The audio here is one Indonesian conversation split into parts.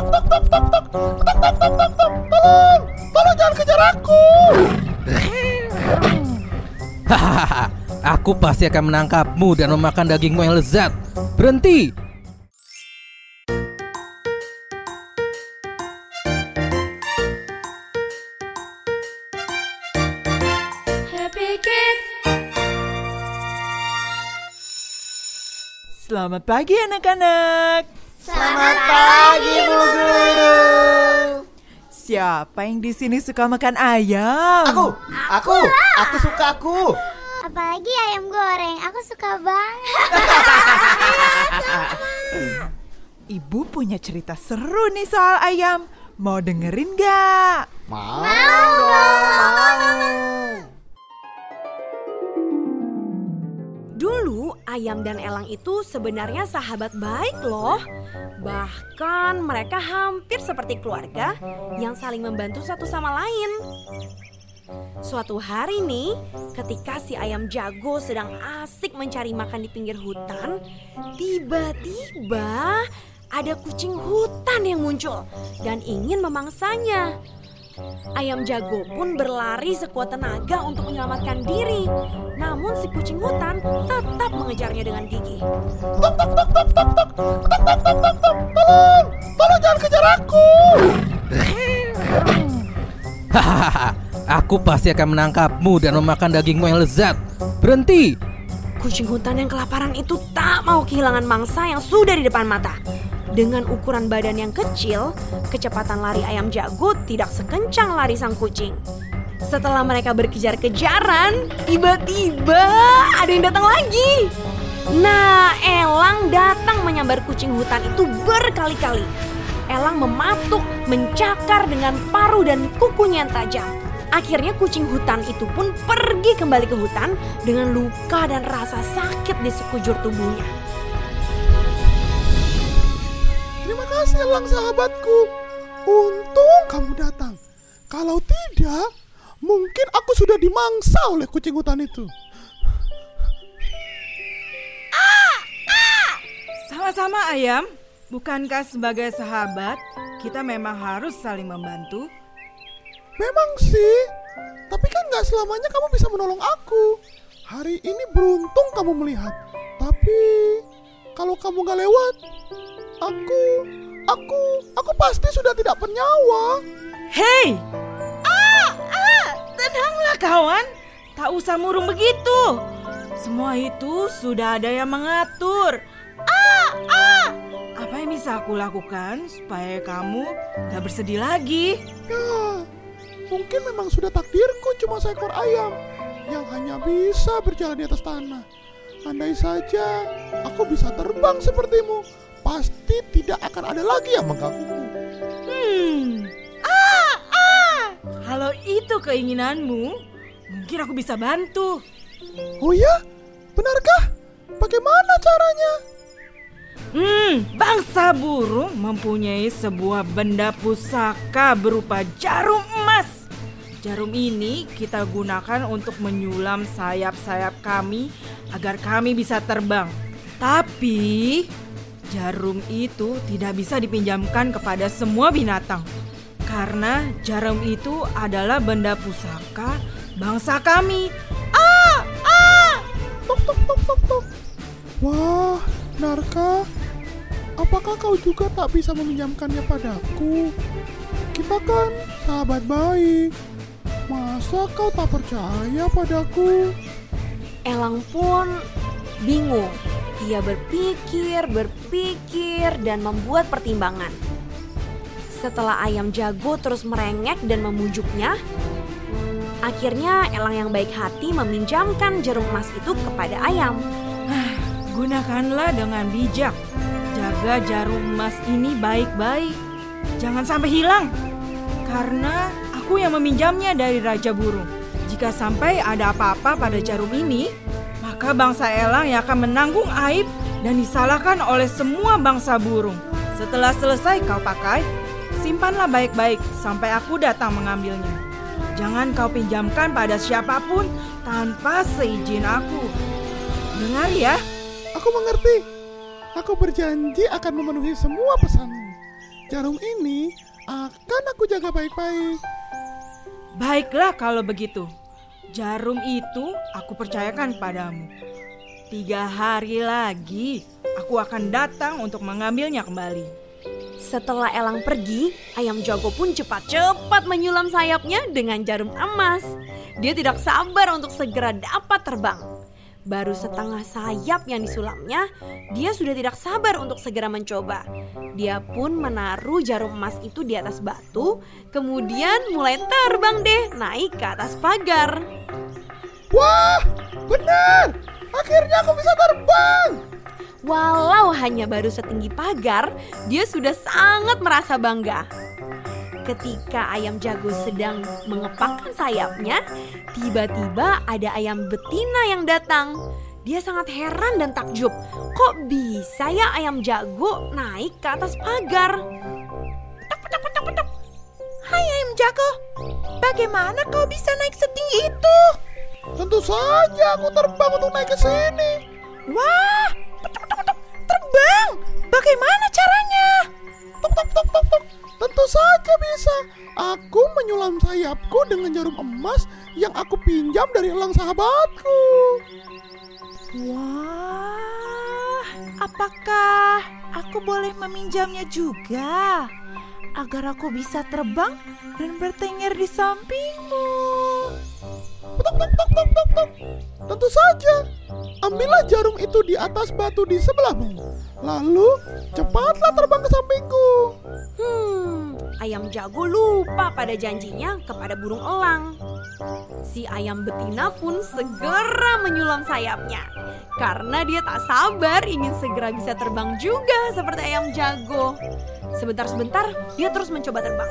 tok tok tok tok tok tok tok tok tok tok tolong tolong jangan kejar aku Hahaha, aku pasti akan menangkapmu dan memakan dagingmu yang lezat. Berhenti! Selamat pagi anak-anak. Selamat pagi Bu Guru Siapa yang di sini suka makan ayam? Aku aku aku suka aku Apalagi ayam goreng, aku suka banget. Ibu punya cerita seru nih soal ayam. Mau dengerin gak? Mau dong Ayam dan elang itu sebenarnya sahabat baik loh. Bahkan mereka hampir seperti keluarga yang saling membantu satu sama lain. Suatu hari nih, ketika si ayam jago sedang asik mencari makan di pinggir hutan, tiba-tiba ada kucing hutan yang muncul dan ingin memangsanya. Ayam jago pun berlari sekuat tenaga untuk menyelamatkan diri. Namun si kucing hutan tetap mengejarnya dengan gigih. tok tok tok tok tok tok tok tok tok tok tok tolong tolong jangan kejar aku Hahaha, aku pasti akan menangkapmu dan memakan dagingmu yang lezat. Berhenti! Kucing hutan yang kelaparan itu tak mau kehilangan mangsa yang sudah di depan mata. Dengan ukuran badan yang kecil, kecepatan lari ayam jago tidak sekencang lari sang kucing. Setelah mereka berkejar-kejaran, tiba-tiba ada yang datang lagi. Nah, Elang datang menyambar kucing hutan itu berkali-kali. Elang mematuk, mencakar dengan paruh dan kukunya yang tajam. Akhirnya kucing hutan itu pun pergi kembali ke hutan dengan luka dan rasa sakit di sekujur tubuhnya. Terima kasih elang sahabatku. Untung kamu datang. Kalau tidak Mungkin aku sudah dimangsa oleh kucing hutan itu. Sama-sama ayam, bukankah sebagai sahabat kita memang harus saling membantu? Memang sih. Tapi kan gak selamanya kamu bisa menolong aku. Hari ini beruntung kamu melihat. Tapi Kalau kamu gak lewat Aku Aku Aku pasti sudah tidak bernyawa Hei! Ah, ah, tenanglah kawan, tak usah murung begitu. Semua itu sudah ada yang mengatur. Ah, ah. Apa yang bisa aku lakukan supaya kamu gak bersedih lagi? Ya Mungkin memang sudah takdirku cuma seekor ayam Yang hanya bisa berjalan di atas tanah Andai saja aku bisa terbang sepertimu Pasti tidak akan ada lagi yang mengganggumu Hmm. Ah, ah. Kalau itu keinginanmu, mungkin aku bisa bantu. Oh ya? Benarkah? Bagaimana caranya? Hmm, bangsa burung mempunyai sebuah benda pusaka berupa jarum emas. Jarum ini kita gunakan untuk menyulam sayap-sayap kami agar kami bisa terbang. Tapi jarum itu tidak bisa dipinjamkan kepada semua binatang. Karena jarum itu adalah benda pusaka bangsa kami. Ah, ah! Tok tok tok tok tok Wah, Narka Apakah kau juga tak bisa meminjamkannya padaku? Kita kan sahabat baik Masa kau tak percaya padaku? Elang pun bingung. Ia berpikir, berpikir, dan membuat pertimbangan. Setelah ayam jago terus merengek dan memujuknya, akhirnya elang yang baik hati meminjamkan jarum emas itu kepada ayam. Gunakanlah dengan bijak. Jaga jarum emas ini baik-baik. Jangan sampai hilang. Karena aku yang meminjamnya dari Raja Burung. Jika sampai ada apa-apa pada jarum ini, maka bangsa elang yang akan menanggung aib dan disalahkan oleh semua bangsa burung. Setelah selesai kau pakai, simpanlah baik-baik sampai aku datang mengambilnya. Jangan kau pinjamkan pada siapa pun tanpa seizin aku. Dengar ya. Aku mengerti Aku berjanji akan memenuhi semua pesanmu jarum ini akan aku jaga baik-baik. Baiklah kalau begitu. Jarum itu aku percayakan padamu. Tiga hari lagi aku akan datang untuk mengambilnya kembali. Setelah Elang pergi, ayam jago pun cepat-cepat menyulam sayapnya dengan jarum emas. Dia tidak sabar untuk segera dapat terbang. Baru setengah sayap yang disulamnya, dia sudah tidak sabar untuk segera mencoba. Dia pun menaruh jarum emas itu di atas batu, kemudian mulai terbang deh naik ke atas pagar. Wah, benar! Akhirnya aku bisa terbang! Walau hanya baru setinggi pagar, dia sudah sangat merasa bangga. Ketika ayam jago sedang mengepakkan sayapnya, tiba-tiba ada ayam betina yang datang. Dia sangat heran dan takjub. Kok bisa ya ayam jago naik ke atas pagar? Hai ayam jago, bagaimana kau bisa naik setinggi itu? Tentu saja aku terbang untuk naik ke sini. Wah, petuk, petuk, petuk, terbang. Bagaimana caranya? Tuk, tuk, tuk, tuk, tuk. Tentu saja bisa. Aku menyulam sayapku dengan jarum emas yang aku pinjam dari elang sahabatku. Wah, apakah aku boleh meminjamnya juga? Agar aku bisa terbang dan bertengger di sampingmu. Tuk, tuk, tuk, tuk, tuk, tuk. Tentu saja. Ambillah jarum itu di atas batu di sebelahmu. Lalu cepatlah terbang ke sampingku. Hmm, ayam jago lupa pada janjinya kepada burung elang. Si ayam betina pun segera menyulam sayapnya karena dia tak sabar ingin segera bisa terbang juga seperti ayam jago. Sebentar-sebentar dia terus mencoba terbang.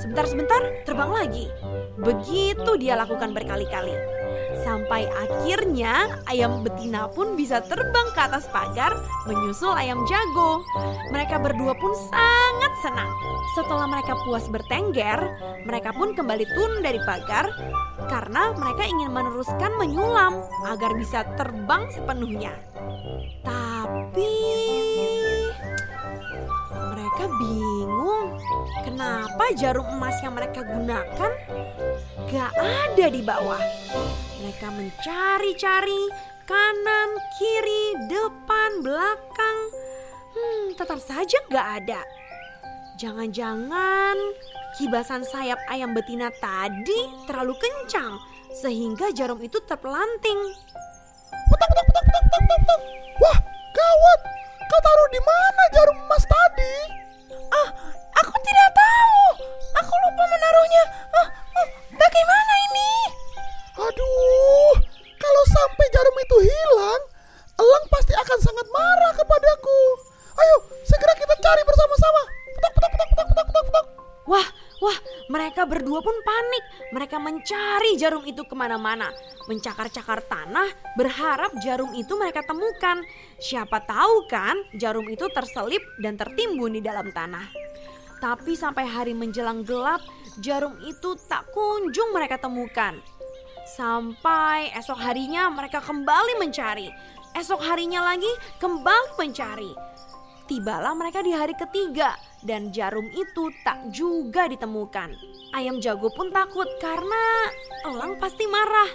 Sebentar-sebentar terbang lagi. Begitu dia lakukan berkali-kali. Sampai akhirnya ayam betina pun bisa terbang ke atas pagar menyusul ayam jago. Mereka berdua pun sangat senang. Setelah mereka puas bertengger, mereka pun kembali turun dari pagar karena mereka ingin meneruskan menyulam agar bisa terbang sepenuhnya. Tapi mereka bingung kenapa jarum emas yang mereka gunakan gak ada di bawah. Mereka mencari-cari kanan, kiri, depan, belakang. Hmm, tetap saja gak ada. Jangan-jangan kibasan sayap ayam betina tadi terlalu kencang sehingga jarum itu terpelanting. Petak, petak, petak, petak, petak, petak. Wah, gawat. Kau taruh di mana jarum emas tadi? Ah, aku tidak tahu. Aku lupa menaruhnya. Ah, jarum itu ke mana-mana. Mencakar-cakar tanah, berharap jarum itu mereka temukan. Siapa tahu kan jarum itu terselip dan tertimbun di dalam tanah. Tapi sampai hari menjelang gelap, jarum itu tak kunjung mereka temukan. Sampai esok harinya mereka kembali mencari. Esok harinya lagi kembali mencari. Tibalah mereka di hari ketiga dan jarum itu tak juga ditemukan. Ayam jago pun takut karena elang pasti marah.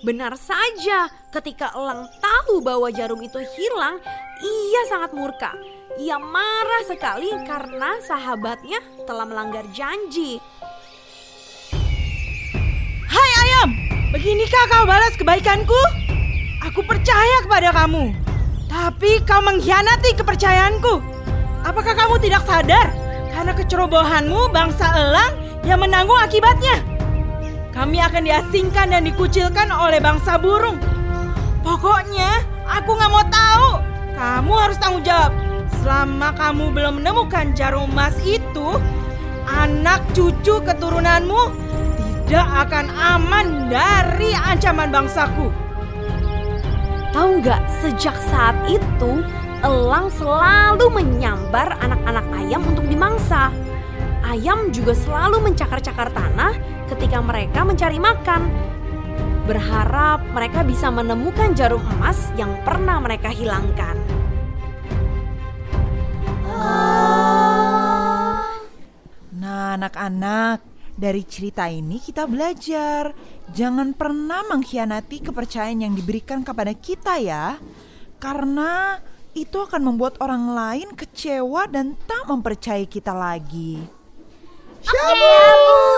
Benar saja, ketika elang tahu bahwa jarum itu hilang, ia sangat murka. Ia marah sekali karena sahabatnya telah melanggar janji. Hai ayam, beginikah kau balas kebaikanku? Aku percaya kepada kamu, tapi kau mengkhianati kepercayaanku. Apakah kamu tidak sadar karena kecerobohanmu bangsa elang yang menanggung akibatnya? Kami akan diasingkan dan dikucilkan oleh bangsa burung. Pokoknya aku nggak mau tahu. Kamu harus tanggung jawab. Selama kamu belum menemukan jarum emas itu, anak cucu keturunanmu tidak akan aman dari ancaman bangsaku. Tahu nggak, sejak saat itu elang selalu menyambar anak-anak ayam untuk dimangsa. Ayam juga selalu mencakar-cakar tanah ketika mereka mencari makan. Berharap mereka bisa menemukan jarum emas yang pernah mereka hilangkan. Oh, Anak-anak, dari cerita ini kita belajar jangan pernah mengkhianati kepercayaan yang diberikan kepada kita ya. Karena itu akan membuat orang lain kecewa dan tak mempercayai kita lagi. Syabu.